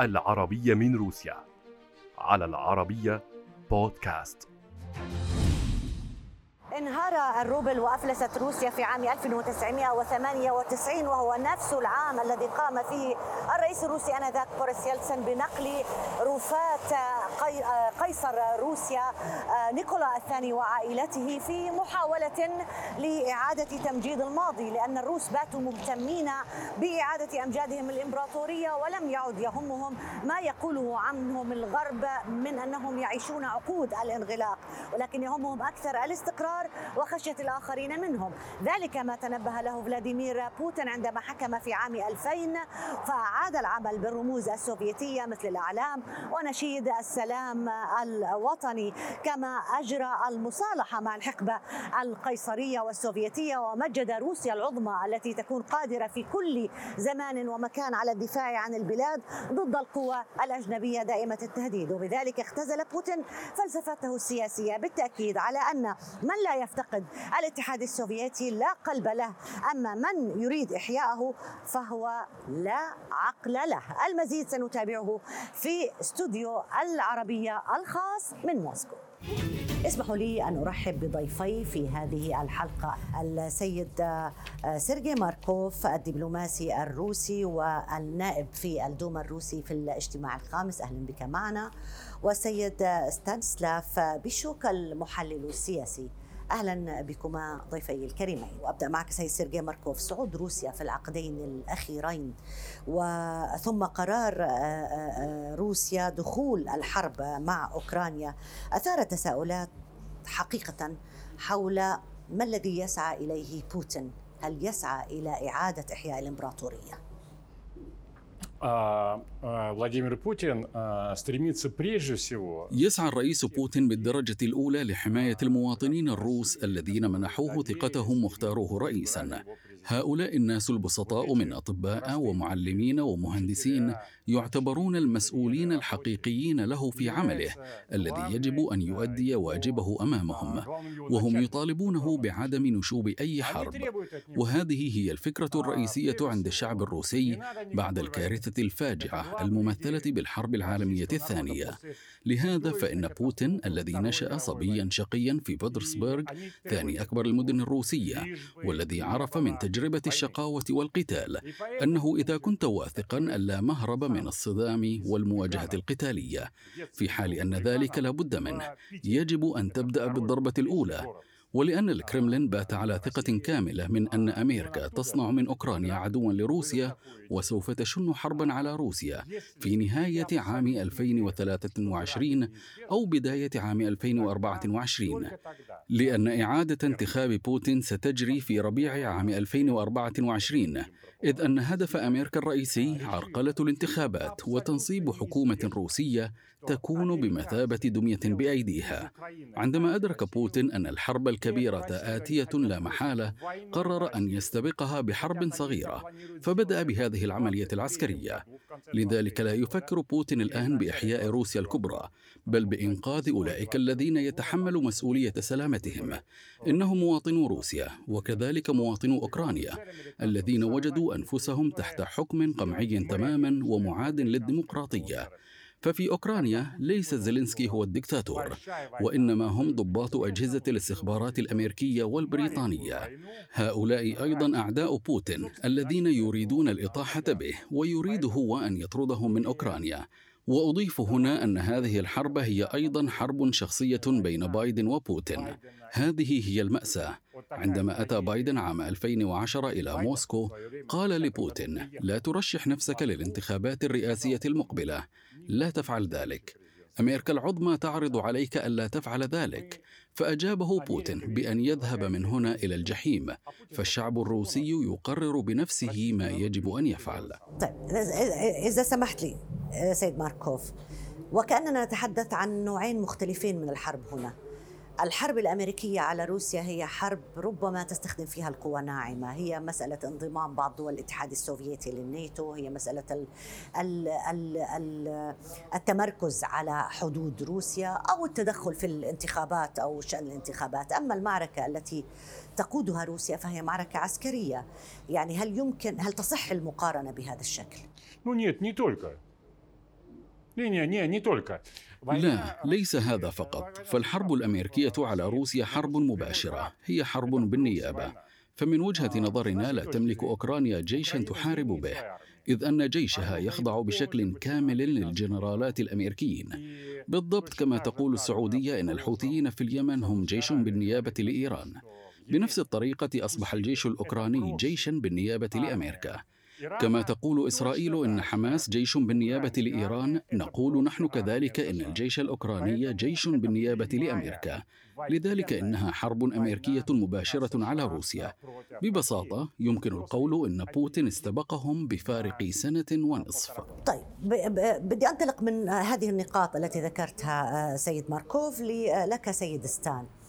العربية من روسيا. على العربية بودكاست. انهار الروبل وأفلست روسيا في عام 1998 وهو نفس العام الذي قام فيه الرئيس الروسي آنذاك بوريس يلتسن بنقل رفات قيصر روسيا نيكولا الثاني وعائلته في محاولة لإعادة تمجيد الماضي لأن الروس باتوا مهتمين بإعادة أمجادهم الإمبراطورية ولم يعد يهمهم ما يقوله عنهم الغرب من أنهم يعيشون عقود الانغلاق ولكن يهمهم أكثر الاستقرار وخشية الآخرين منهم. ذلك ما تنبه له فلاديمير بوتين عندما حكم في عام 2000 فأعاد العمل بالرموز السوفيتية مثل الأعلام ونشيد السلام الوطني كما أجرى المصالحة مع الحقبة القيصرية والسوفيتية ومجد روسيا العظمى التي تكون قادرة في كل زمان ومكان على الدفاع عن البلاد ضد القوى الأجنبية دائمة التهديد. وبذلك اختزل بوتين فلسفته السياسية بالتأكيد على أن من لا يفتقد الاتحاد السوفيتي لا قلب له. أما من يريد إحياءه فهو لا عقل له. المزيد سنتابعه في استوديو العربية الخاص من موسكو. اسمحوا لي أن أرحب بضيفي في هذه الحلقة السيد آه، سيرجي ماركوف الدبلوماسي الروسي والنائب في الدوما الروسي في الاجتماع الخامس. أهلا بك معنا. والسيد ستانسلاف بيشوك المحلل السياسي. أهلا بكما ضيفي الكريمين. وأبدأ معك سيد سيرجي ماركوف. صعود روسيا في العقدين الأخيرين وثم قرار آه، آه، روسيا دخول الحرب مع أوكرانيا. أثار تساؤلات حقيقة حول ما الذي يسعى إليه بوتين. هل يسعى إلى إعادة إحياء الإمبراطورية؟ يسعى الرئيس بوتين بالدرجة الأولى لحماية المواطنين الروس الذين منحوه ثقتهم واختاروه رئيسا. هؤلاء الناس البسطاء من أطباء ومعلمين ومهندسين يعتبرون المسؤولين الحقيقيين له في عمله الذي يجب أن يؤدي واجبه أمامهم. وهم يطالبونه بعدم نشوب أي حرب. وهذه هي الفكرة الرئيسية عند الشعب الروسي بعد الكارثة الفاجعة الممثلة بالحرب العالمية الثانية. لهذا فإن بوتين الذي نشأ صبيا شقيا في بطرسبرغ ثاني أكبر المدن الروسية والذي عرف من تجربة الشقاوة والقتال أنه إذا كنت واثقا ألا مهرب من الصدام والمواجهة القتالية. في حال أن ذلك لابد منه. يجب أن تبدأ بالضربة الأولى. ولأن الكرملين بات على ثقة كاملة من أن أمريكا تصنع من أوكرانيا عدوا لروسيا وسوف تشن حربا على روسيا في نهاية عام 2023 أو بداية عام 2024 لأن إعادة انتخاب بوتين ستجري في ربيع عام 2024 إذ أن هدف أمريكا الرئيسي عرقلة الانتخابات وتنصيب حكومة روسية تكون بمثابة دمية بأيديها. عندما أدرك بوتين أن الحرب الكبيرة آتية لا محالة قرر أن يستبقها بحرب صغيرة فبدأ بهذه العملية العسكرية. لذلك لا يفكر بوتين الآن بإحياء روسيا الكبرى بل بإنقاذ أولئك الذين يتحملوا مسؤولية سلامتهم. إنهم مواطنو روسيا وكذلك مواطنو أوكرانيا الذين وجدوا أنفسهم تحت حكم قمعي تماما ومعاد للديمقراطية. ففي أوكرانيا ليس زيلينسكي هو الدكتاتور وإنما هم ضباط أجهزة الاستخبارات الأمريكية والبريطانية. هؤلاء أيضا أعداء بوتين الذين يريدون الإطاحة به ويريد هو أن يطردهم من أوكرانيا. وأضيف هنا أن هذه الحرب هي أيضا حرب شخصية بين بايدن وبوتين. هذه هي المأساة. عندما أتى بايدن عام 2010 إلى موسكو قال لبوتين لا ترشح نفسك للانتخابات الرئاسية المقبلة. لا تفعل ذلك. أمريكا العظمى تعرض عليك الا تفعل ذلك. فأجابه بوتين بأن يذهب من هنا إلى الجحيم. فالشعب الروسي يقرر بنفسه ما يجب أن يفعل. طيب إذا سمحت لي سيد ماركوف وكأننا نتحدث عن نوعين مختلفين من الحرب هنا. الحرب الامريكيه على روسيا هي حرب ربما تستخدم فيها القوى ناعمه، هي مساله انضمام بعض دول الاتحاد السوفيتي للناتو، هي مساله ال ال ال ال التمركز على حدود روسيا او التدخل في الانتخابات او شان الانتخابات، اما المعركه التي تقودها روسيا فهي معركه عسكريه، يعني هل يمكن هل تصح المقارنه بهذا الشكل؟ Ну нет, не только. لا ليس هذا فقط. فالحرب الأمريكية على روسيا حرب مباشرة. هي حرب بالنيابة. فمن وجهة نظرنا لا تملك أوكرانيا جيشا تحارب به إذ أن جيشها يخضع بشكل كامل للجنرالات الأمريكيين. بالضبط كما تقول السعودية إن الحوثيين في اليمن هم جيش بالنيابة لإيران. بنفس الطريقة أصبح الجيش الأوكراني جيشا بالنيابة لأمريكا. كما تقول إسرائيل إن حماس جيش بالنيابة لإيران نقول نحن كذلك إن الجيش الأوكراني جيش بالنيابة لأمريكا. لذلك إنها حرب أمريكية مباشرة على روسيا. ببساطة يمكن القول إن بوتين استبقهم بفارق سنة ونصف. طيب بدي أنطلق من هذه النقاط التي ذكرتها سيد ماركوف لك سيد ستان. آه،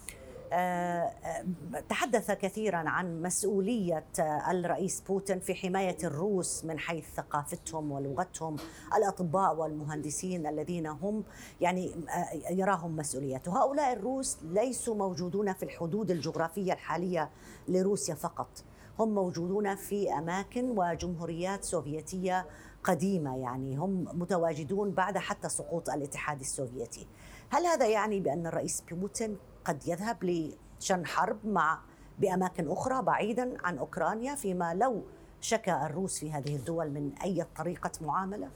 تحدث كثيرا عن مسؤولية الرئيس بوتين في حماية الروس من حيث ثقافتهم ولغتهم الأطباء والمهندسين الذين هم يعني آه، يراهم مسؤوليته. هؤلاء الروس ليسوا موجودون في الحدود الجغرافية الحالية لروسيا فقط. هم موجودون في أماكن وجمهوريات سوفيتية قديمة يعني. هم متواجدون بعد حتى سقوط الاتحاد السوفيتي. هل هذا يعني بأن الرئيس بوتين قد يذهب لشن حرب مع بأماكن أخرى بعيدا عن أوكرانيا فيما لو شكى الروس في هذه الدول من أي طريقة معاملة؟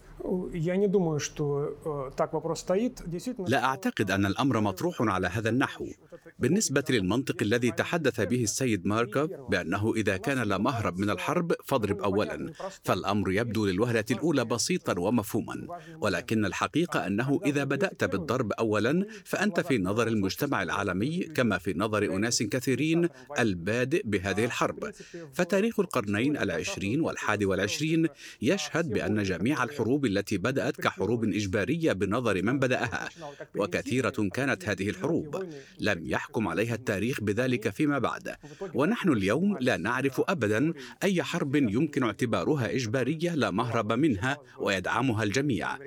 لا أعتقد أن الأمر مطروح على هذا النحو. بالنسبة للمنطق الذي تحدث به السيد ماركوف بأنه إذا كان لا مهرب من الحرب فاضرب أولا. فالأمر يبدو للوهلة الأولى بسيطا ومفهوما. ولكن الحقيقة أنه إذا بدأت بالضرب أولا فأنت في نظر المجتمع العالمي كما في نظر أناس كثيرين البادئ بهذه الحرب. فتاريخ القرنين العشرين والحادي والعشرين يشهد بأن جميع الحروب التي بدأت كحروب إجبارية بنظر من بدأها وكثيرة كانت هذه الحروب. لم يحكم عليها التاريخ بذلك فيما بعد. ونحن اليوم لا نعرف أبدا أي حرب يمكن اعتبارها إجبارية لا مهرب منها ويدعمها الجميع.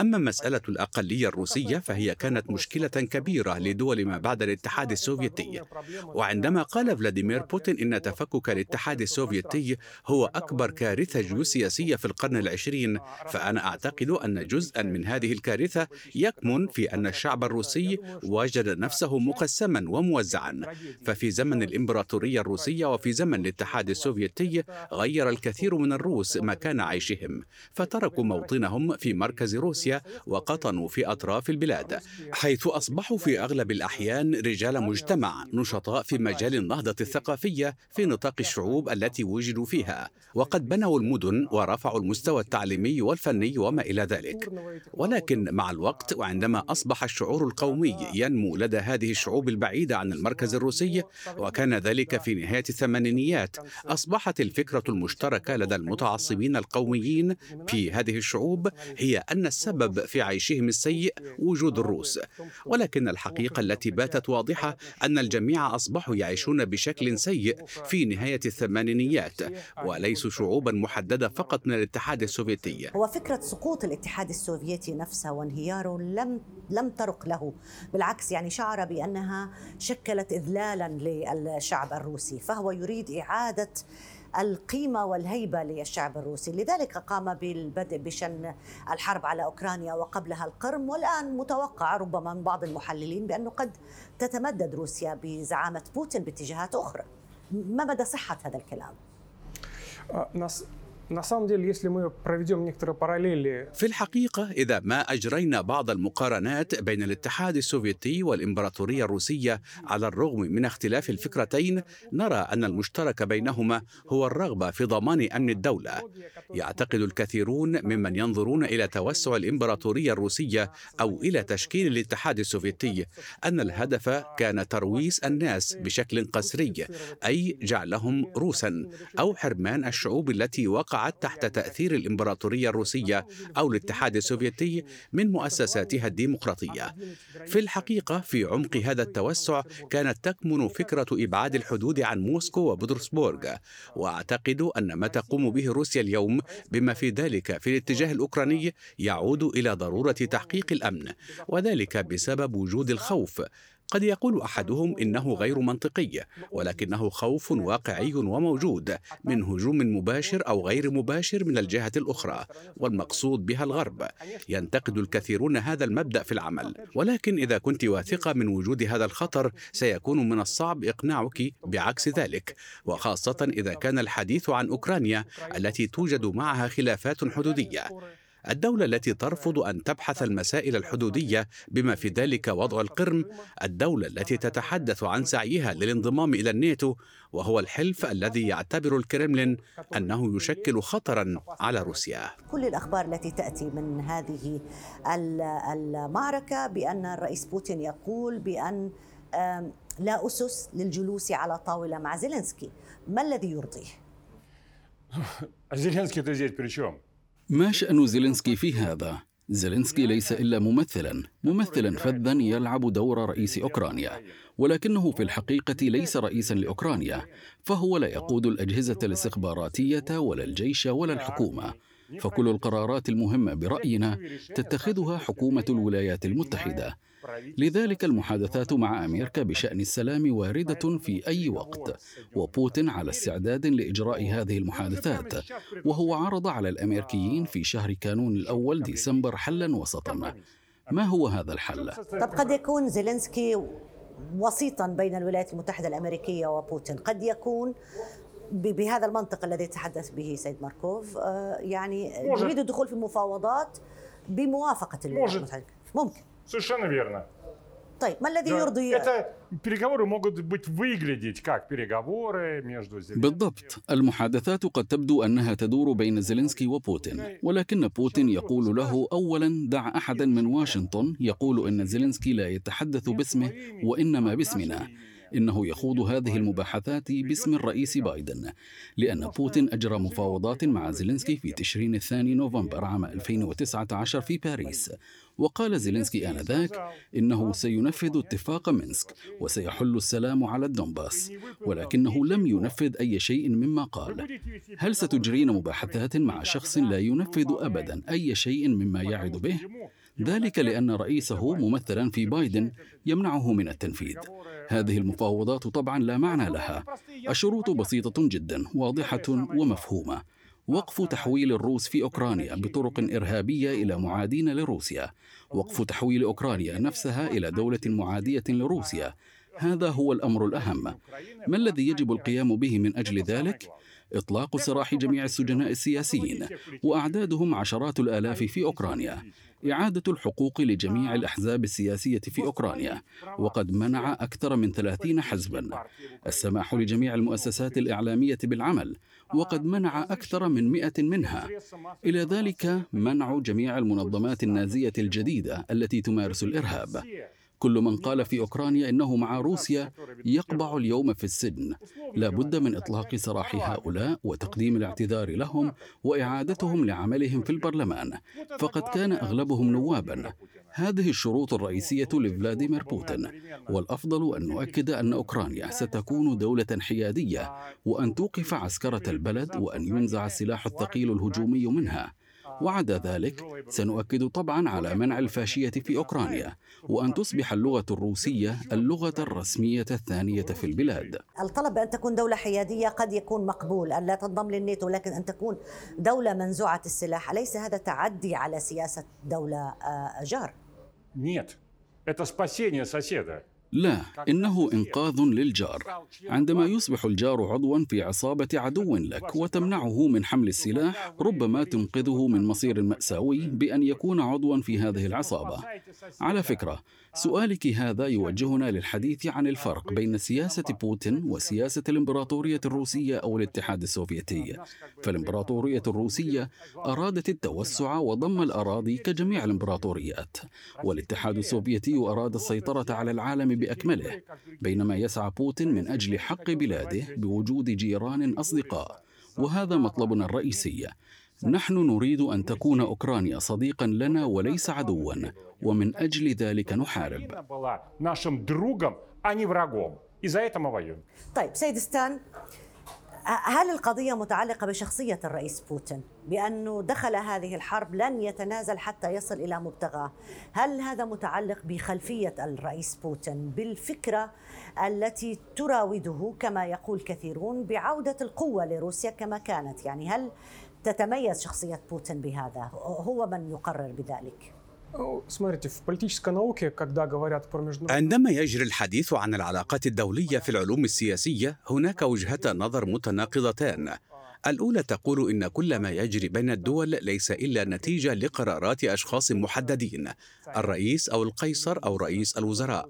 أما مسألة الأقلية الروسية فهي كانت مشكلة كبيرة لدول ما بعد الاتحاد السوفيتي. وعندما قال فلاديمير بوتين إن تفكك الاتحاد السوفيتي هو أكبر كارثة جيوسياسية في القرن العشرين فأنا أعتقد أن جزءا من هذه الكارثة يكمن في أن الشعب الروسي وجد نفسه مقسما وموزعا. ففي زمن الإمبراطورية الروسية وفي زمن الاتحاد السوفيتي غير الكثير من الروس مكان عيشهم فتركوا موطنهم في مركز روسيا وقطنوا في أطراف البلاد حيث أصبحوا في أغلب الأحيان رجال مجتمع نشطاء في مجال النهضة الثقافية في نطاق الشعوب التي وجدوا فيها. وقد بنوا المدن ورفعوا المستوى التعليمي والفني وما إلى ذلك. ولكن مع الوقت وعندما أصبح الشعور القومي ينمو لدى هذه الشعوب البعيدة عن المركز الروسي وكان ذلك في نهاية الثمانينيات أصبحت الفكرة المشتركة لدى المتعصبين القوميين في هذه الشعوب هي أن السبب في عيشهم السيء وجود الروس. ولكن الحقيقة التي باتت واضحة أن الجميع أصبحوا يعيشون بشكل سيء في نهاية الثمانينيات وليسوا شعوبا محددة فقط من الاتحاد السوفيتي. هو فكرة سقوط الاتحاد السوفيتي نفسه وانهياره لم لم ترق له. بالعكس يعني شعر بأنها شكلت إذلالا للشعب الروسي فهو يريد إعادة القيمة والهيبة للشعب الروسي. لذلك قام بالبدء بشن الحرب على أوكرانيا وقبلها القرم والآن متوقع ربما من بعض المحللين بأنه قد تتمدد روسيا بزعامة بوتين باتجاهات أخرى. ما مدى صحة هذا الكلام؟ На في الحقيقة إذا ما أجرينا بعض المقارنات بين الاتحاد السوفيتي والإمبراطورية الروسية على الرغم من اختلاف الفكرتين نرى أن المشترك بينهما هو الرغبة في ضمان أمن الدولة. يعتقد الكثيرون ممن ينظرون إلى توسع الإمبراطورية الروسية أو إلى تشكيل الاتحاد السوفيتي أن الهدف كان ترويس الناس بشكل قسري أي جعلهم روسا أو حرمان الشعوب التي وقع وقعت تحت تأثير الإمبراطورية الروسية أو الاتحاد السوفيتي من مؤسساتها الديمقراطية. في الحقيقة في عمق هذا التوسع كانت تكمن فكرة إبعاد الحدود عن موسكو وبطرسبورغ، وأعتقد أن ما تقوم به روسيا اليوم بما في ذلك في الاتجاه الأوكراني يعود إلى ضرورة تحقيق الأمن، وذلك بسبب وجود الخوف قد يقول أحدهم إنه غير منطقي ولكنه خوف واقعي وموجود من هجوم مباشر أو غير مباشر من الجهة الأخرى والمقصود بها الغرب. ينتقد الكثيرون هذا المبدأ في العمل. ولكن إذا كنت واثقة من وجود هذا الخطر سيكون من الصعب إقناعك بعكس ذلك وخاصة إذا كان الحديث عن أوكرانيا التي توجد معها خلافات حدودية. الدولة التي ترفض أن تبحث المسائل الحدودية بما في ذلك وضع القرم، الدولة التي تتحدث عن سعيها للانضمام إلى الناتو، وهو الحلف الذي يعتبر الكرملين أنه يشكل خطرا على روسيا. كل الأخبار التي تأتي من هذه المعركة بأن الرئيس بوتين يقول بأن لا أسس للجلوس على طاولة مع زيلينسكي، ما الذي يرضيه؟ زيلينسكي здесь при чем؟ ما شأن زيلينسكي في هذا؟ زيلينسكي ليس إلا ممثلا ممثلا فذا يلعب دور رئيس أوكرانيا ولكنه في الحقيقة ليس رئيسا لأوكرانيا فهو لا يقود الأجهزة الاستخباراتية ولا الجيش ولا الحكومة فكل القرارات المهمة برأينا تتخذها حكومة الولايات المتحدة لذلك المحادثات مع أمريكا بشأن السلام واردة في أي وقت وبوتين على استعداد لإجراء هذه المحادثات وهو عرض على الأمريكيين في شهر كانون الأول ديسمبر حلا وسطا. ما هو هذا الحل؟ طب قد يكون زيلينسكي وسيطا بين الولايات المتحدة الأمريكية وبوتين. قد يكون بهذا المنطق الذي تحدث به سيد ماركوف آه، يعني يريد الدخول في مفاوضات بموافقة الولايات المتحدة. ممكن. Совершенно верно. طيب ما الذي يرضي Это переговоры могут быть выглядеть как переговоры между بالضبط المحادثات قد تبدو أنها تدور بين زيلينسكي وبوتين ولكن بوتين يقول له أولا دع أحدا من واشنطن يقول أن زيلينسكي لا يتحدث باسمه وإنما باسمنا إنه يخوض هذه المباحثات باسم الرئيس بايدن لأن بوتين أجرى مفاوضات مع زيلينسكي في تشرين الثاني نوفمبر عام 2019 في باريس وقال زيلينسكي آنذاك إنه سينفذ اتفاق مينسك وسيحل السلام على الدنباس ولكنه لم ينفذ أي شيء مما قال. هل ستجرين مباحثات مع شخص لا ينفذ أبدا أي شيء مما يعد به؟ ذلك لأن رئيسه ممثلا في بايدن يمنعه من التنفيذ. هذه المفاوضات طبعا لا معنى لها. الشروط بسيطة جدا واضحة ومفهومة. وقف تحويل الروس في أوكرانيا بطرق إرهابية إلى معادين لروسيا. وقف تحويل أوكرانيا نفسها إلى دولة معادية لروسيا. هذا هو الأمر الأهم. ما الذي يجب القيام به من أجل ذلك؟ إطلاق سراح جميع السجناء السياسيين وأعدادهم عشرات الآلاف في أوكرانيا. إعادة الحقوق لجميع الأحزاب السياسية في أوكرانيا. وقد منع أكثر من ثلاثين حزبا. السماح لجميع المؤسسات الإعلامية بالعمل. وقد منع أكثر من مئة منها. إلى ذلك منع جميع المنظمات النازية الجديدة التي تمارس الإرهاب. كل من قال في أوكرانيا إنه مع روسيا يقبع اليوم في السجن. لا بد من إطلاق سراح هؤلاء وتقديم الاعتذار لهم وإعادتهم لعملهم في البرلمان. فقد كان أغلبهم نوابا. هذه الشروط الرئيسية لفلاديمير بوتين والأفضل أن نؤكد أن أوكرانيا ستكون دولة حيادية وأن توقف عسكرة البلد وأن ينزع السلاح الثقيل الهجومي منها. وعدا ذلك سنؤكد طبعا على منع الفاشية في أوكرانيا وأن تصبح اللغة الروسية اللغة الرسمية الثانية في البلاد. الطلب بأن تكون دولة حيادية قد يكون مقبول أن لا تنضم للناتو لكن أن تكون دولة منزوعة السلاح. أليس هذا تعدي على سياسة دولة آه، جار؟ Нет, это спасение соседа. لا إنه إنقاذ للجار. عندما يصبح الجار عضوا في عصابة عدو لك وتمنعه من حمل السلاح ربما تنقذه من مصير مأساوي بأن يكون عضوا في هذه العصابة. على فكرة سؤالك هذا يوجهنا للحديث عن الفرق بين سياسة بوتين وسياسة الإمبراطورية الروسية أو الاتحاد السوفيتي. فالإمبراطورية الروسية أرادت التوسع وضم الأراضي كجميع الإمبراطوريات والاتحاد السوفيتي أراد السيطرة على العالم بأكمله بينما يسعى بوتين من أجل حق بلاده بوجود جيران أصدقاء وهذا مطلبنا الرئيسي. نحن نريد أن تكون أوكرانيا صديقا لنا وليس عدوا ومن أجل ذلك نحارب. طيب سيد ستان هل القضية متعلقة بشخصية الرئيس بوتين؟ بأنه دخل هذه الحرب لن يتنازل حتى يصل إلى مبتغاه. هل هذا متعلق بخلفية الرئيس بوتين؟ بالفكرة التي تراوده كما يقول كثيرون بعودة القوة لروسيا كما كانت. يعني هل تتميز شخصية بوتين بهذا؟ هو من يقرر بذلك. عندما يجري الحديث عن العلاقات الدولية في العلوم السياسية هناك وجهتا نظر متناقضتان. الأولى تقول إن كل ما يجري بين الدول ليس إلا نتيجة لقرارات أشخاص محددين الرئيس أو القيصر أو رئيس الوزراء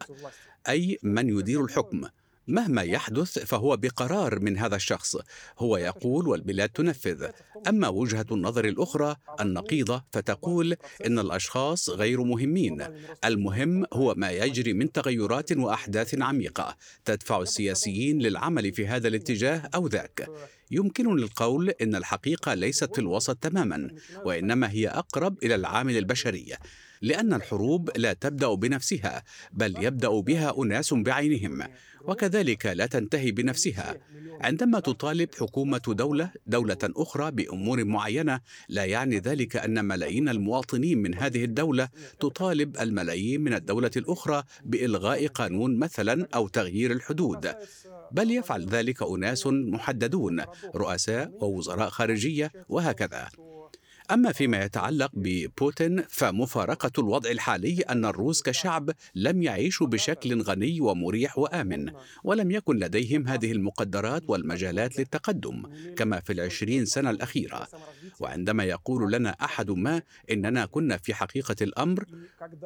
أي من يدير الحكم. مهما يحدث فهو بقرار من هذا الشخص هو يقول والبلاد تنفذ. أما وجهة النظر الأخرى النقيضة فتقول إن الأشخاص غير مهمين. المهم هو ما يجري من تغيرات وأحداث عميقة تدفع السياسيين للعمل في هذا الاتجاه أو ذاك. يمكنني القول إن الحقيقة ليست في الوسط تماما وإنما هي أقرب إلى العامل البشري. لأن الحروب لا تبدأ بنفسها بل يبدأ بها أناس بعينهم وكذلك لا تنتهي بنفسها. عندما تطالب حكومة دولة دولة أخرى بأمور معينة لا يعني ذلك أن ملايين المواطنين من هذه الدولة تطالب الملايين من الدولة الأخرى بإلغاء قانون مثلا أو تغيير الحدود. بل يفعل ذلك أناس محددون رؤساء ووزراء خارجية وهكذا. أما فيما يتعلق ببوتين فمفارقة الوضع الحالي أن الروس كشعب لم يعيشوا بشكل غني ومريح وآمن ولم يكن لديهم هذه المقدرات والمجالات للتقدم كما في العشرين سنة الأخيرة. وعندما يقول لنا أحد ما إننا كنا في حقيقة الأمر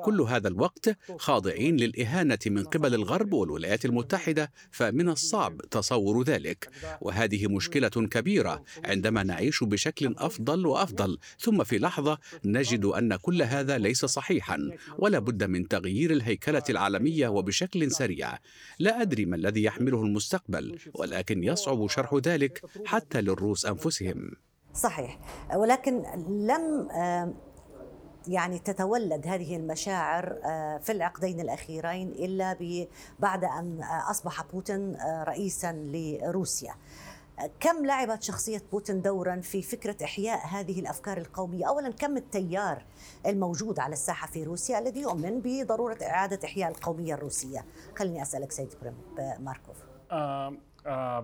كل هذا الوقت خاضعين للإهانة من قبل الغرب والولايات المتحدة فمن الصعب تصور ذلك. وهذه مشكلة كبيرة عندما نعيش بشكل أفضل وأفضل ثم في لحظة نجد أن كل هذا ليس صحيحا ولا بد من تغيير الهيكلة العالمية وبشكل سريع. لا أدري ما الذي يحمله المستقبل ولكن يصعب شرح ذلك حتى للروس أنفسهم. صحيح. ولكن لم يعني تتولد هذه المشاعر في العقدين الأخيرين إلا بعد أن أصبح بوتين رئيسا لروسيا. كم لعبت شخصية بوتين دورا في فكرة إحياء هذه الأفكار القومية؟ أولا كم التيار الموجود على الساحة في روسيا الذي يؤمن بضرورة إعادة إحياء القومية الروسية؟ خليني أسألك سيد ماركوف. آه آه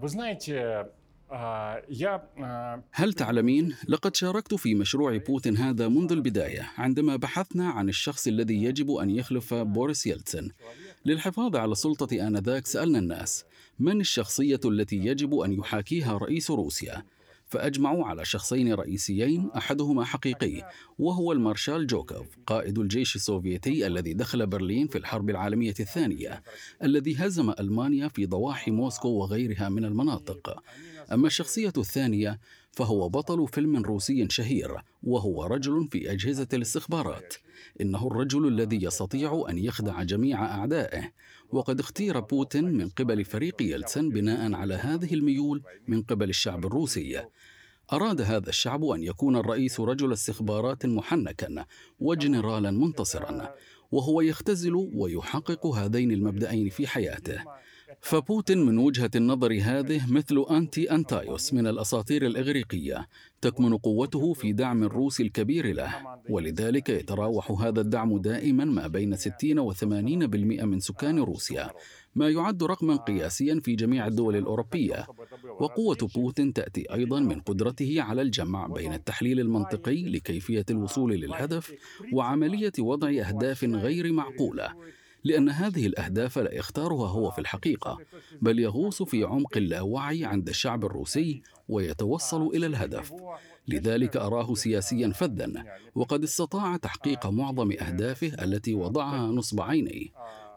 هل تعلمين؟ لقد شاركت في مشروع بوتين هذا منذ البداية عندما بحثنا عن الشخص الذي يجب أن يخلف بوريس يلتسن للحفاظ على السلطة آنذاك سألنا الناس. من الشخصية التي يجب أن يحاكيها رئيس روسيا؟ فأجمعوا على شخصين رئيسيين أحدهما حقيقي وهو المارشال جوكوف قائد الجيش السوفيتي الذي دخل برلين في الحرب العالمية الثانية الذي هزم ألمانيا في ضواحي موسكو وغيرها من المناطق. أما الشخصية الثانية فهو بطل فيلم روسي شهير وهو رجل في أجهزة الاستخبارات. إنه الرجل الذي يستطيع أن يخدع جميع أعدائه. وقد اختير بوتين من قبل فريق يلتسن بناء على هذه الميول من قبل الشعب الروسي. أراد هذا الشعب أن يكون الرئيس رجل استخبارات محنكا وجنرالا منتصرا وهو يختزل ويحقق هذين المبدأين في حياته. فبوتين من وجهة النظر هذه مثل أنتي أنتايوس من الأساطير الإغريقية تكمن قوته في دعم الروس الكبير له ولذلك يتراوح هذا الدعم دائما ما بين 60 و 80% من سكان روسيا ما يعد رقما قياسيا في جميع الدول الأوروبية. وقوة بوتين تأتي أيضا من قدرته على الجمع بين التحليل المنطقي لكيفية الوصول للهدف وعملية وضع أهداف غير معقولة. لأن هذه الأهداف لا يختارها هو في الحقيقة بل يغوص في عمق اللاوعي عند الشعب الروسي ويتوصل إلى الهدف. لذلك أراه سياسيا فذا وقد استطاع تحقيق معظم أهدافه التي وضعها نصب عينيه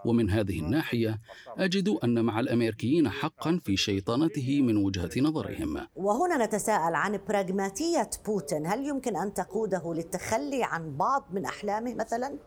ومن هذه الناحية أجد أن مع الأمريكيين حقا في شيطنته من وجهة نظرهم. وهنا نتساءل عن براغماتية بوتين هل يمكن أن تقوده للتخلي عن بعض من أحلامه مثلا؟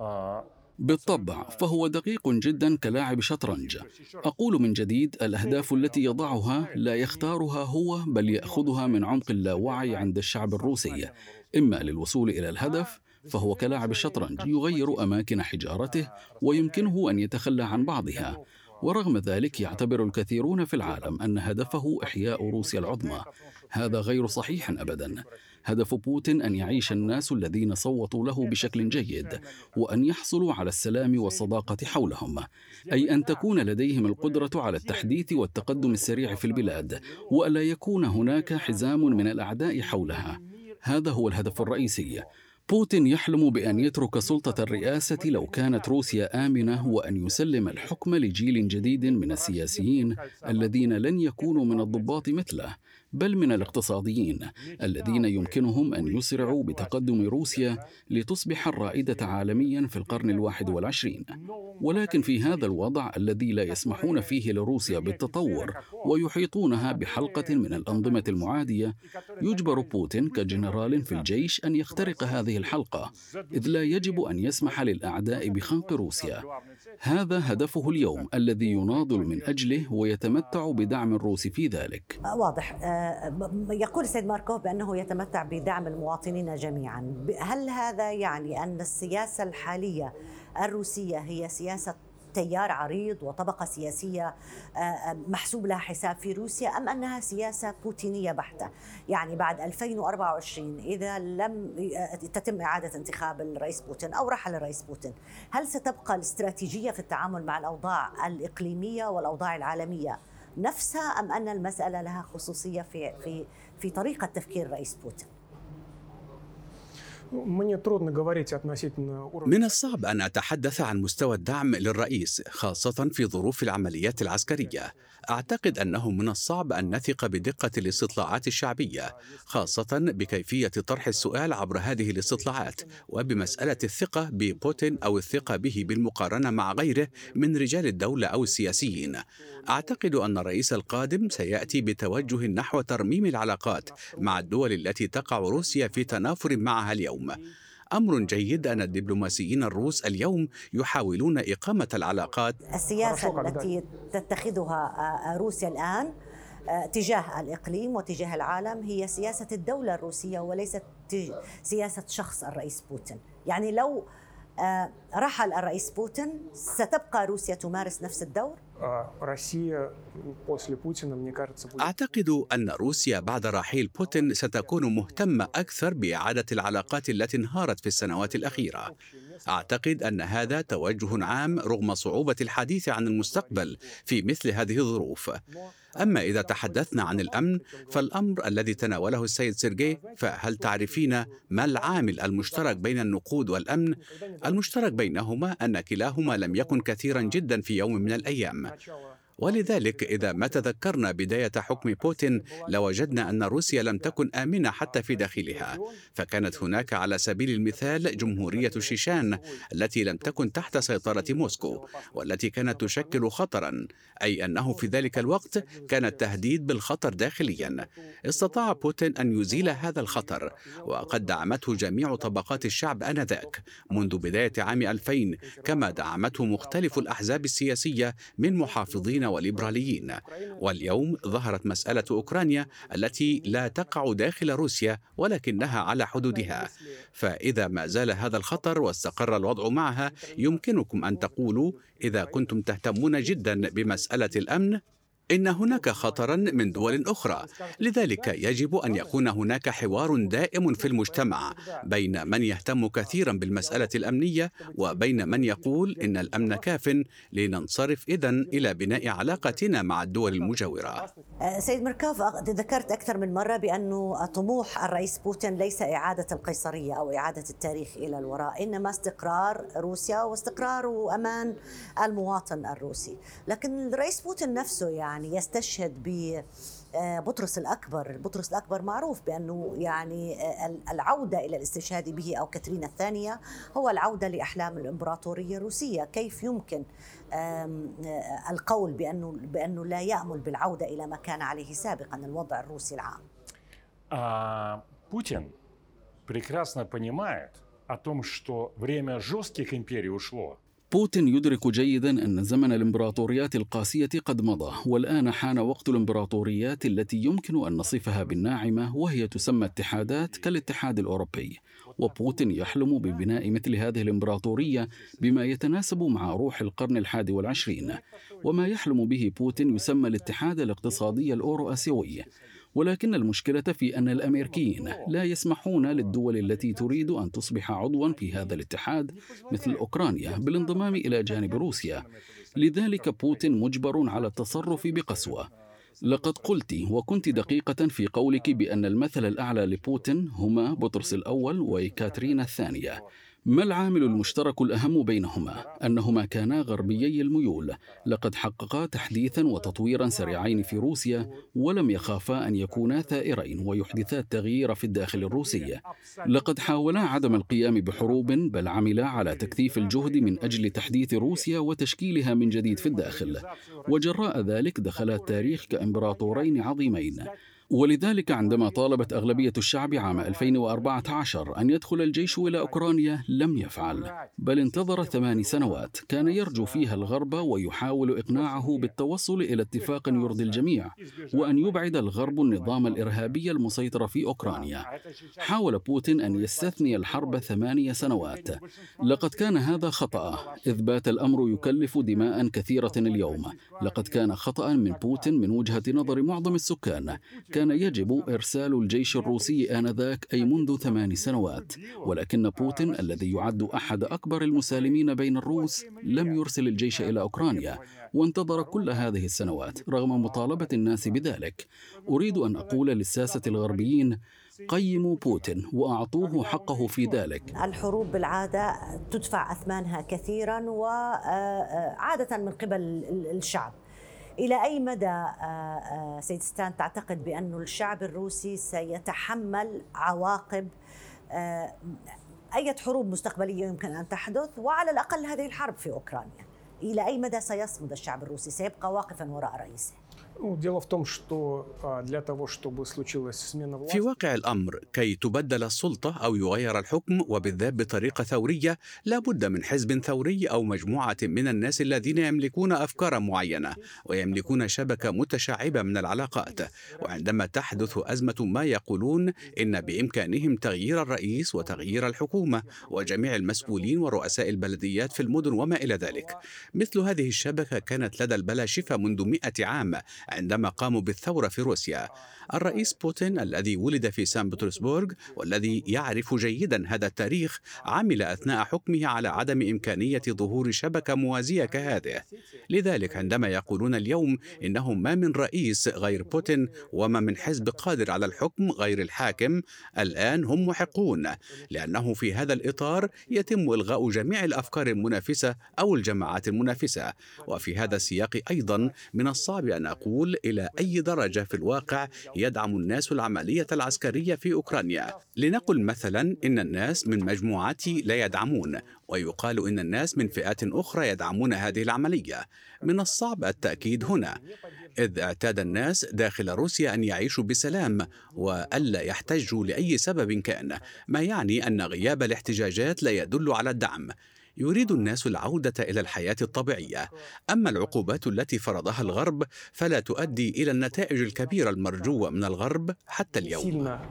آه، بالطبع فهو دقيق جدا كلاعب شطرنج. أقول من جديد الأهداف التي يضعها لا يختارها هو بل يأخذها من عمق اللاوعي عند الشعب الروسي. إما للوصول إلى الهدف فهو كلاعب الشطرنج يغير أماكن حجارته ويمكنه أن يتخلى عن بعضها. ورغم ذلك يعتبر الكثيرون في العالم أن هدفه إحياء روسيا العظمى. هذا غير صحيح ابدا. هدف بوتين أن يعيش الناس الذين صوتوا له بشكل جيد وأن يحصلوا على السلام والصداقة حولهم أي أن تكون لديهم القدرة على التحديث والتقدم السريع في البلاد وألا يكون هناك حزام من الأعداء حولها. هذا هو الهدف الرئيسي. بوتين يحلم بأن يترك سلطة الرئاسة لو كانت روسيا آمنة وأن يسلم الحكم لجيل جديد من السياسيين الذين لن يكونوا من الضباط مثله. بل من الاقتصاديين الذين يمكنهم أن يسرعوا بتقدم روسيا لتصبح الرائدة عالميا في القرن الواحد والعشرين. ولكن في هذا الوضع الذي لا يسمحون فيه لروسيا بالتطور ويحيطونها بحلقة من الأنظمة المعادية يجبر بوتين كجنرال في الجيش أن يخترق هذه الحلقة إذ لا يجب أن يسمح للأعداء بخنق روسيا. هذا هدفه اليوم الذي يناضل من أجله ويتمتع بدعم الروس في ذلك. واضح. يقول السيد ماركوف بأنه يتمتع بدعم المواطنين جميعا. هل هذا يعني أن السياسة الحالية الروسية هي سياسة تيار عريض وطبقة سياسية محسوب لها حساب في روسيا أم أنها سياسة بوتينية بحتة؟ يعني بعد 2024 إذا لم تتم إعادة انتخاب الرئيس بوتين أو رحل الرئيس بوتين هل ستبقى الاستراتيجية في التعامل مع الأوضاع الإقليمية والأوضاع العالمية نفسها أم أن المسألة لها خصوصية في في في طريقة تفكير الرئيس بوتين؟ من الصعب أن أتحدث عن مستوى الدعم للرئيس خاصة في ظروف العمليات العسكرية أعتقد أنه من الصعب أن نثق بدقة الاستطلاعات الشعبية خاصة بكيفية طرح السؤال عبر هذه الاستطلاعات وبمسألة الثقة ببوتين أو الثقة به بالمقارنة مع غيره من رجال الدولة أو السياسيين. أعتقد أن الرئيس القادم سيأتي بتوجه نحو ترميم العلاقات مع الدول التي تقع روسيا في تنافر معها اليوم. أمر جيد. أن الدبلوماسيين الروس اليوم يحاولون إقامة العلاقات. السياسة التي تتخذها روسيا الآن تجاه الإقليم وتجاه العالم هي سياسة الدولة الروسية وليست سياسة شخص الرئيس بوتين. يعني لو رحل الرئيس بوتين ستبقى روسيا تمارس نفس الدور؟ أعتقد أن روسيا بعد رحيل بوتين ستكون مهتمة أكثر بإعادة العلاقات التي انهارت في السنوات الأخيرة. أعتقد أن هذا توجه عام رغم صعوبة الحديث عن المستقبل في مثل هذه الظروف. أما إذا تحدثنا عن الأمن فالأمر الذي تناوله السيد سيرجي فهل تعرفين ما العامل المشترك بين النقود والأمن؟ المشترك بينهما أن كلاهما لم يكن كثيرا جدا في يوم من الأيام ولذلك إذا ما تذكرنا بداية حكم بوتين لوجدنا أن روسيا لم تكن آمنة حتى في داخلها. فكانت هناك على سبيل المثال جمهورية شيشان التي لم تكن تحت سيطرة موسكو والتي كانت تشكل خطرا أي أنه في ذلك الوقت كان التهديد بالخطر داخليا. استطاع بوتين أن يزيل هذا الخطر وقد دعمته جميع طبقات الشعب آنذاك منذ بداية عام 2000 كما دعمته مختلف الأحزاب السياسية من محافظين وليبراليين واليوم ظهرت مسألة أوكرانيا التي لا تقع داخل روسيا ولكنها على حدودها. فإذا ما زال هذا الخطر واستقر الوضع معها يمكنكم أن تقولوا إذا كنتم تهتمون جدا بمسألة الأمن إن هناك خطرا من دول أخرى. لذلك يجب أن يكون هناك حوار دائم في المجتمع بين من يهتم كثيرا بالمسألة الأمنية وبين من يقول إن الأمن كاف لننصرف إذا إلى بناء علاقتنا مع الدول المجاورة. سيد مركاف ذكرت أكثر من مرة بأن طموح الرئيس بوتين ليس إعادة القيصرية أو إعادة التاريخ إلى الوراء إنما استقرار روسيا واستقرار وأمان المواطن الروسي. لكن الرئيس بوتين نفسه يعني يعني يستشهد ب بطرس الأكبر بطرس الأكبر معروف بأنه يعني العودة إلى الاستشهاد به أو كاترينا الثانية هو العودة لأحلام الإمبراطورية الروسية كيف يمكن القول بأنه, بأنه لا يأمل بالعودة إلى ما كان عليه سابقا الوضع الروسي العام а, Путин прекрасно понимает о том, что время жестких империй ушло, بوتين يدرك جيدا أن زمن الإمبراطوريات القاسية قد مضى والآن حان وقت الإمبراطوريات التي يمكن أن نصفها بالناعمة وهي تسمى اتحادات كالاتحاد الأوروبي. وبوتين يحلم ببناء مثل هذه الإمبراطورية بما يتناسب مع روح القرن الحادي والعشرين. وما يحلم به بوتين يسمى الاتحاد الاقتصادي الأورو آسيوي ولكن المشكلة في أن الأمريكيين لا يسمحون للدول التي تريد أن تصبح عضوا في هذا الاتحاد مثل أوكرانيا بالانضمام إلى جانب روسيا. لذلك بوتين مجبر على التصرف بقسوة. لقد قلت وكنت دقيقة في قولك بأن المثل الأعلى لبوتين هما بطرس الأول وكاترينا الثانية. ما العامل المشترك الأهم بينهما؟ أنهما كانا غربيي الميول، لقد حققا تحديثا وتطويرا سريعين في روسيا، ولم يخافا أن يكونا ثائرين ويحدثا التغيير في الداخل الروسي. لقد حاولا عدم القيام بحروب بل عملا على تكثيف الجهد من أجل تحديث روسيا وتشكيلها من جديد في الداخل، وجراء ذلك دخلا التاريخ كإمبراطورين عظيمين. ولذلك عندما طالبت أغلبية الشعب عام 2014 أن يدخل الجيش إلى أوكرانيا لم يفعل. بل انتظر ثمان سنوات كان يرجو فيها الغرب ويحاول إقناعه بالتوصل إلى اتفاق يرضي الجميع وأن يبعد الغرب النظام الإرهابي المسيطر في أوكرانيا. حاول بوتين أن يستثني الحرب ثمانية سنوات. لقد كان هذا خطأ إذ بات الأمر يكلف دماء كثيرة اليوم. لقد كان خطأ من بوتين من وجهة نظر معظم السكان. كان يجب إرسال الجيش الروسي آنذاك أي منذ ثمان سنوات ولكن بوتين الذي يعد أحد أكبر المسالمين بين الروس لم يرسل الجيش إلى أوكرانيا وانتظر كل هذه السنوات رغم مطالبة الناس بذلك أريد أن أقول للساسة الغربيين قيموا بوتين وأعطوه حقه في ذلك. الحروب بالعادة تدفع أثمانها كثيرا وعاده من قبل الشعب. إلى أي مدى آه، آه، سيد ستان تعتقد بأن الشعب الروسي سيتحمل عواقب آه، أي حروب مستقبلية يمكن أن تحدث؟ وعلى الأقل هذه الحرب في أوكرانيا. إلى أي مدى سيصمد الشعب الروسي؟ سيبقى واقفا وراء رئيسه. في واقع الأمر كي تبدل السلطة أو يغير الحكم وبالذات بطريقة ثورية لا بد من حزب ثوري أو مجموعة من الناس الذين يملكون افكارا معينة ويملكون شبكة متشعبة من العلاقات. وعندما تحدث أزمة ما يقولون إن بإمكانهم تغيير الرئيس وتغيير الحكومة وجميع المسؤولين ورؤساء البلديات في المدن وما إلى ذلك. مثل هذه الشبكة كانت لدى البلاشفه منذ مئة عام. عندما قاموا بالثورة في روسيا. الرئيس بوتين الذي ولد في سان بطرسبورغ والذي يعرف جيدا هذا التاريخ عمل أثناء حكمه على عدم إمكانية ظهور شبكة موازية كهذه. لذلك عندما يقولون اليوم إنه ما من رئيس غير بوتين وما من حزب قادر على الحكم غير الحاكم الآن هم محقون. لأنه في هذا الإطار يتم إلغاء جميع الأفكار المنافسة أو الجماعات المنافسة. وفي هذا السياق أيضا من الصعب أن أقول إلى أي درجة في الواقع يدعم الناس العملية العسكرية في أوكرانيا. لنقل مثلا إن الناس من مجموعتي لا يدعمون ويقال إن الناس من فئات أخرى يدعمون هذه العملية. من الصعب التأكيد هنا إذ اعتاد الناس داخل روسيا أن يعيشوا بسلام وألا يحتجوا لأي سبب كان ما يعني أن غياب الاحتجاجات لا يدل على الدعم. يريد الناس العودة إلى الحياة الطبيعية، أما العقوبات التي فرضها الغرب فلا تؤدي إلى النتائج الكبيرة المرجوة من الغرب حتى اليوم.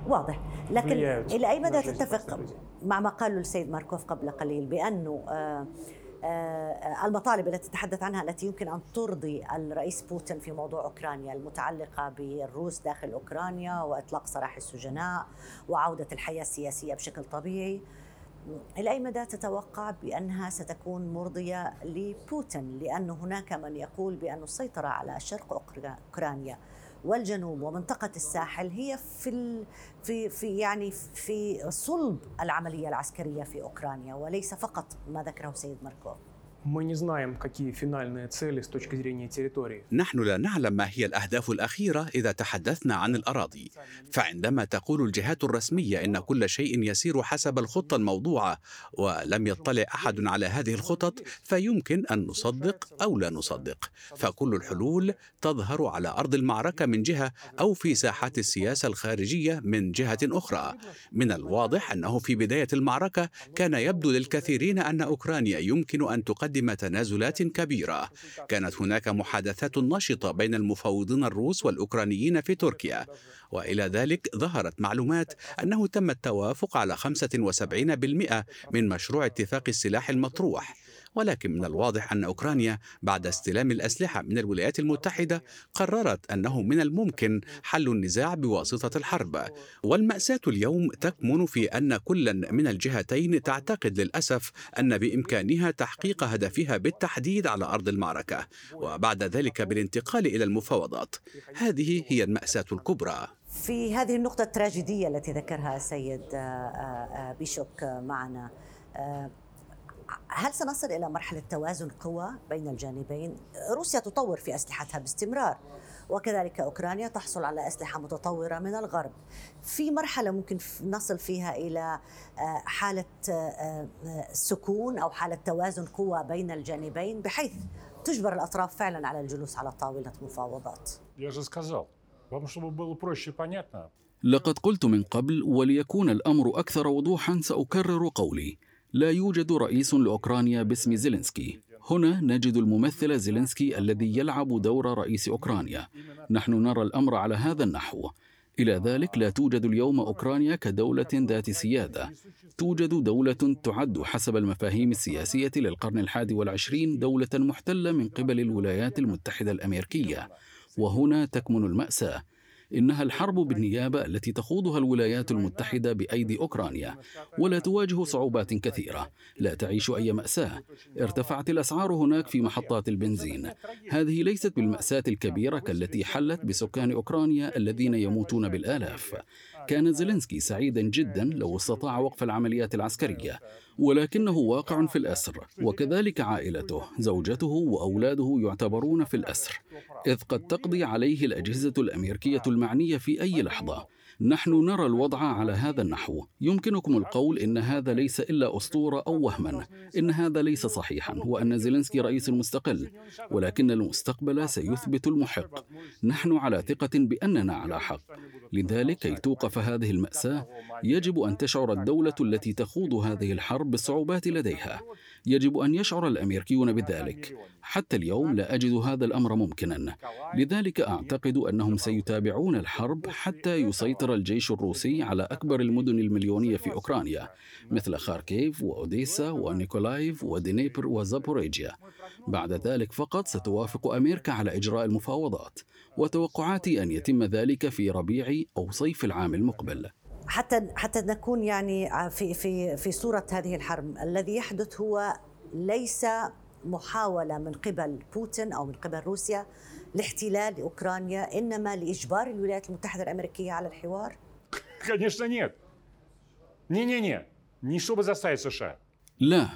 واضح، لكن إلى أي مدى تتفق مع ما قاله السيد ماركوف قبل قليل بأنه آه آه المطالب التي تتحدث عنها التي يمكن أن ترضي الرئيس بوتين في موضوع أوكرانيا المتعلقة بالروس داخل أوكرانيا وإطلاق سراح السجناء وعودة الحياة السياسية بشكل طبيعي إلى أي مدى تتوقع بأنها ستكون مرضية لبوتين؟ لأن هناك من يقول بأن السيطرة على شرق أوكرانيا والجنوب ومنطقة الساحل هي في في في يعني في صلب العملية العسكرية في أوكرانيا وليس فقط ما ذكره سيد ماركوف. Мы не знаем, какие финальные цели с точки зрения территории. نحن لا نعلم ما هي الأهداف الأخيرة إذا تحدثنا عن الأراضي، فعندما تقول الجهات الرسمية إن كل شيء يسير حسب الخطة الموضوعة ولم يطلع أحد على هذه الخطط فيمكن أن نصدق أو لا نصدق، فكل الحلول تظهر على أرض المعركة من جهة أو في ساحات السياسة الخارجية من جهة أخرى. من الواضح أنه في بداية المعركة كان يبدو للكثيرين أن أوكرانيا يمكن أن تقدم تقدم تنازلات كبيرة. كانت هناك محادثات نشطة بين المفاوضين الروس والأوكرانيين في تركيا. وإلى ذلك ظهرت معلومات أنه تم التوافق على 75% من مشروع اتفاق السلاح المطروح. ولكن من الواضح أن أوكرانيا بعد استلام الأسلحة من الولايات المتحدة قررت أنه من الممكن حل النزاع بواسطة الحرب. والمأساة اليوم تكمن في أن كل من الجهتين تعتقد للأسف أن بإمكانها تحقيق هدفها بالتحديد على أرض المعركة وبعد ذلك بالانتقال إلى المفاوضات. هذه هي المأساة الكبرى. في هذه النقطة التراجيدية التي ذكرها السيد آه، آه، بيشوك معنا آه، هل سنصل إلى مرحلة توازن قوى بين الجانبين؟ روسيا تطور في أسلحتها باستمرار وكذلك أوكرانيا تحصل على أسلحة متطورة من الغرب. في مرحلة ممكن نصل فيها إلى آه، حالة آه، آه، سكون أو حالة توازن قوى بين الجانبين بحيث تجبر الأطراف فعلا على الجلوس على طاولة مفاوضات. لقد قلت من قبل وليكون الأمر أكثر وضوحا سأكرر قولي. لا يوجد رئيس لأوكرانيا باسم زيلينسكي. هنا نجد الممثل زيلينسكي الذي يلعب دور رئيس أوكرانيا. نحن نرى الأمر على هذا النحو. إلى ذلك لا توجد اليوم أوكرانيا كدولة ذات سيادة. توجد دولة تعد حسب المفاهيم السياسية للقرن الحادي والعشرين دولة محتلة من قبل الولايات المتحدة الأمريكية. وهنا تكمن المأساة. إنها الحرب بالنيابة التي تخوضها الولايات المتحدة بأيدي أوكرانيا ولا تواجه صعوبات كثيرة لا تعيش أي مأساة. ارتفعت الأسعار هناك في محطات البنزين. هذه ليست بالمأساة الكبيرة كالتي حلت بسكان أوكرانيا الذين يموتون بالآلاف. كان زيلينسكي سعيدا جدا لو استطاع وقف العمليات العسكرية ولكنه واقع في الأسر وكذلك عائلته زوجته وأولاده يعتبرون في الأسر إذ قد تقضي عليه الأجهزة الأمريكية المعنية في أي لحظة. نحن نرى الوضع على هذا النحو. يمكنكم القول إن هذا ليس إلا أسطورة أو وهما. إن هذا ليس صحيحا. وان زيلينسكي رئيس مستقل. ولكن المستقبل سيثبت المحق. نحن على ثقة بأننا على حق. لذلك كي توقف هذه المأساة يجب أن تشعر الدولة التي تخوض هذه الحرب بالصعوبات لديها. يجب أن يشعر الأمريكيون بذلك. حتى اليوم لا أجد هذا الأمر ممكنا. لذلك أعتقد أنهم سيتابعون الحرب حتى يسيطر الجيش الروسي على أكبر المدن المليونية في أوكرانيا مثل خاركيف وأوديسا ونيكولايف ودينيبر وزابوريجيا. بعد ذلك فقط ستوافق أمريكا على إجراء المفاوضات وتوقعاتي أن يتم ذلك في ربيع أو صيف العام المقبل. حتى حتى نكون يعني في في في صوره هذه الحرب الذي يحدث هو ليس محاوله من قبل بوتين او من قبل روسيا لاحتلال اوكرانيا انما لاجبار الولايات المتحده الامريكيه على الحوار؟ Конечно нет. Не-не-не. Не чтобы заставить США. لا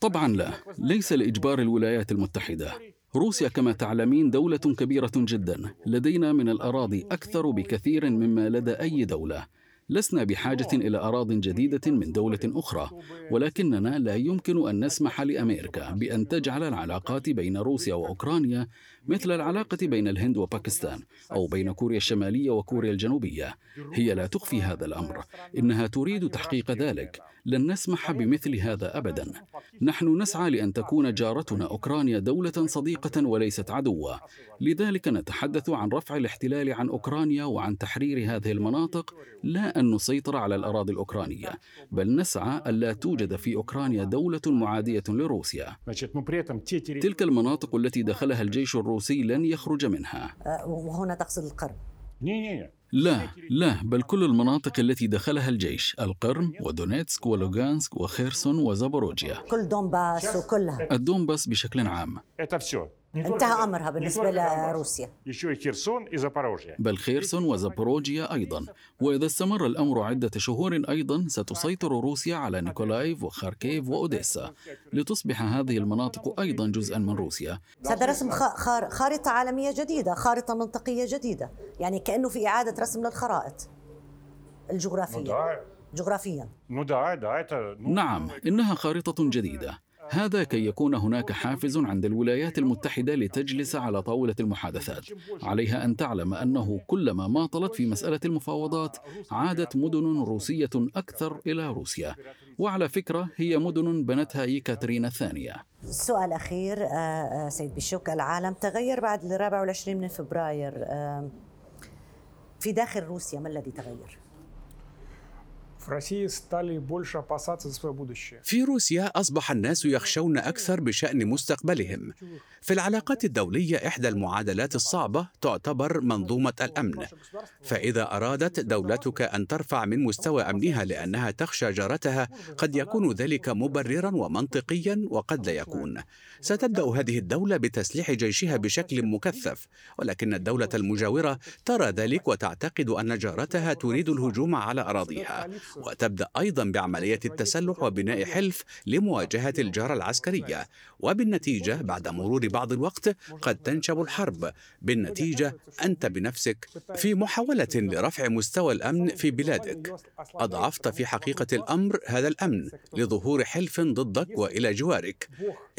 طبعا لا ليس لاجبار الولايات المتحده روسيا كما تعلمين دوله كبيره جدا لدينا من الاراضي اكثر بكثير مما لدى اي دوله لسنا بحاجة إلى أراض جديدة من دولة أخرى، ولكننا لا يمكن أن نسمح لأمريكا بأن تجعل العلاقات بين روسيا وأوكرانيا مثل العلاقة بين الهند وباكستان أو بين كوريا الشمالية وكوريا الجنوبية. هي لا تخفي هذا الأمر، إنها تريد تحقيق ذلك، لن نسمح بمثل هذا أبدا. نحن نسعى لأن تكون جارتنا أوكرانيا دولة صديقة وليست عدوة، لذلك نتحدث عن رفع الاحتلال عن أوكرانيا وعن تحرير هذه المناطق. لا أن نسيطر على الأراضي الأوكرانية بل نسعى ألا توجد في أوكرانيا دولة معادية لروسيا. تلك المناطق التي دخلها الجيش الروسي لن يخرج منها. وهنا تقصد القرم. لا لا بل كل المناطق التي دخلها الجيش القرم ودونيتسك ولوغانسك وخيرسون وزابوروجيا. كل دونباس وكلها. الدونباس بشكل عام. انتهى امرها بالنسبة لروسيا بل خيرسون وزابوروجيا أيضا. وإذا استمر الأمر عدة شهور أيضا ستسيطر روسيا على نيكولايف وخاركيف وأوديسا. لتصبح هذه المناطق أيضا جزءا من روسيا. هذا رسم خارطة عالمية جديدة خارطة منطقية جديدة. يعني كأنه في إعادة رسم للخرائط. الجغرافية. جغرافيا. نعم إنها خارطة جديدة. هذا كي يكون هناك حافز عند الولايات المتحدة لتجلس على طاولة المحادثات عليها أن تعلم أنه كلما ماطلت في مسألة المفاوضات عادت مدن روسية أكثر إلى روسيا وعلى فكرة هي مدن بنتها يكاترينا الثانية سؤال أخير آه، آه، سيد بشوك العالم تغير بعد الرابع والعشرين من فبراير في داخل روسيا ما الذي تغير؟ في روسيا أصبح الناس يخشون أكثر بشأن مستقبلهم. في العلاقات الدولية إحدى المعادلات الصعبة تعتبر منظومة الأمن. فإذا أرادت دولتك أن ترفع من مستوى أمنها لأنها تخشى جارتها قد يكون ذلك مبررا ومنطقيا وقد لا يكون. ستبدأ هذه الدولة بتسليح جيشها بشكل مكثف، ولكن الدولة المجاورة ترى ذلك وتعتقد أن جارتها تريد الهجوم على أراضيها. وتبدأ أيضا بعملية التسلح وبناء حلف لمواجهة الجارة العسكرية. وبالنتيجة بعد مرور بعض الوقت قد تنشب الحرب. بالنتيجة أنت بنفسك في محاولة لرفع مستوى الأمن في بلادك. أضعفت في حقيقة الأمر هذا الأمن لظهور حلف ضدك وإلى جوارك.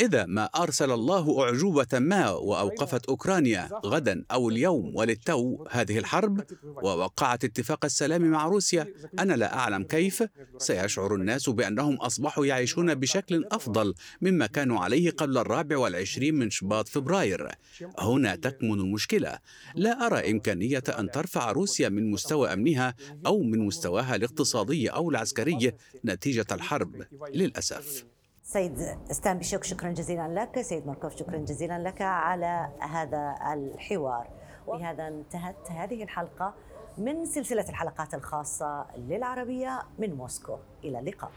إذا ما أرسل الله أعجوبة ما وأوقفت أوكرانيا غدا أو اليوم وللتو هذه الحرب ووقعت اتفاق السلام مع روسيا أنا لا أعلم كيف؟ سيشعر الناس بأنهم أصبحوا يعيشون بشكل أفضل مما كانوا عليه قبل الرابع والعشرين من شباط فبراير. هنا تكمن المشكلة. لا أرى إمكانية أن ترفع روسيا من مستوى أمنها أو من مستواها الاقتصادي أو العسكري نتيجة الحرب. للأسف. سيد ستان بشوك شكرا جزيلا لك. سيد ماركوف شكرا جزيلا لك على هذا الحوار. وبهذا انتهت هذه الحلقة. من سلسلة الحلقات الخاصة للعربية من موسكو. إلى اللقاء.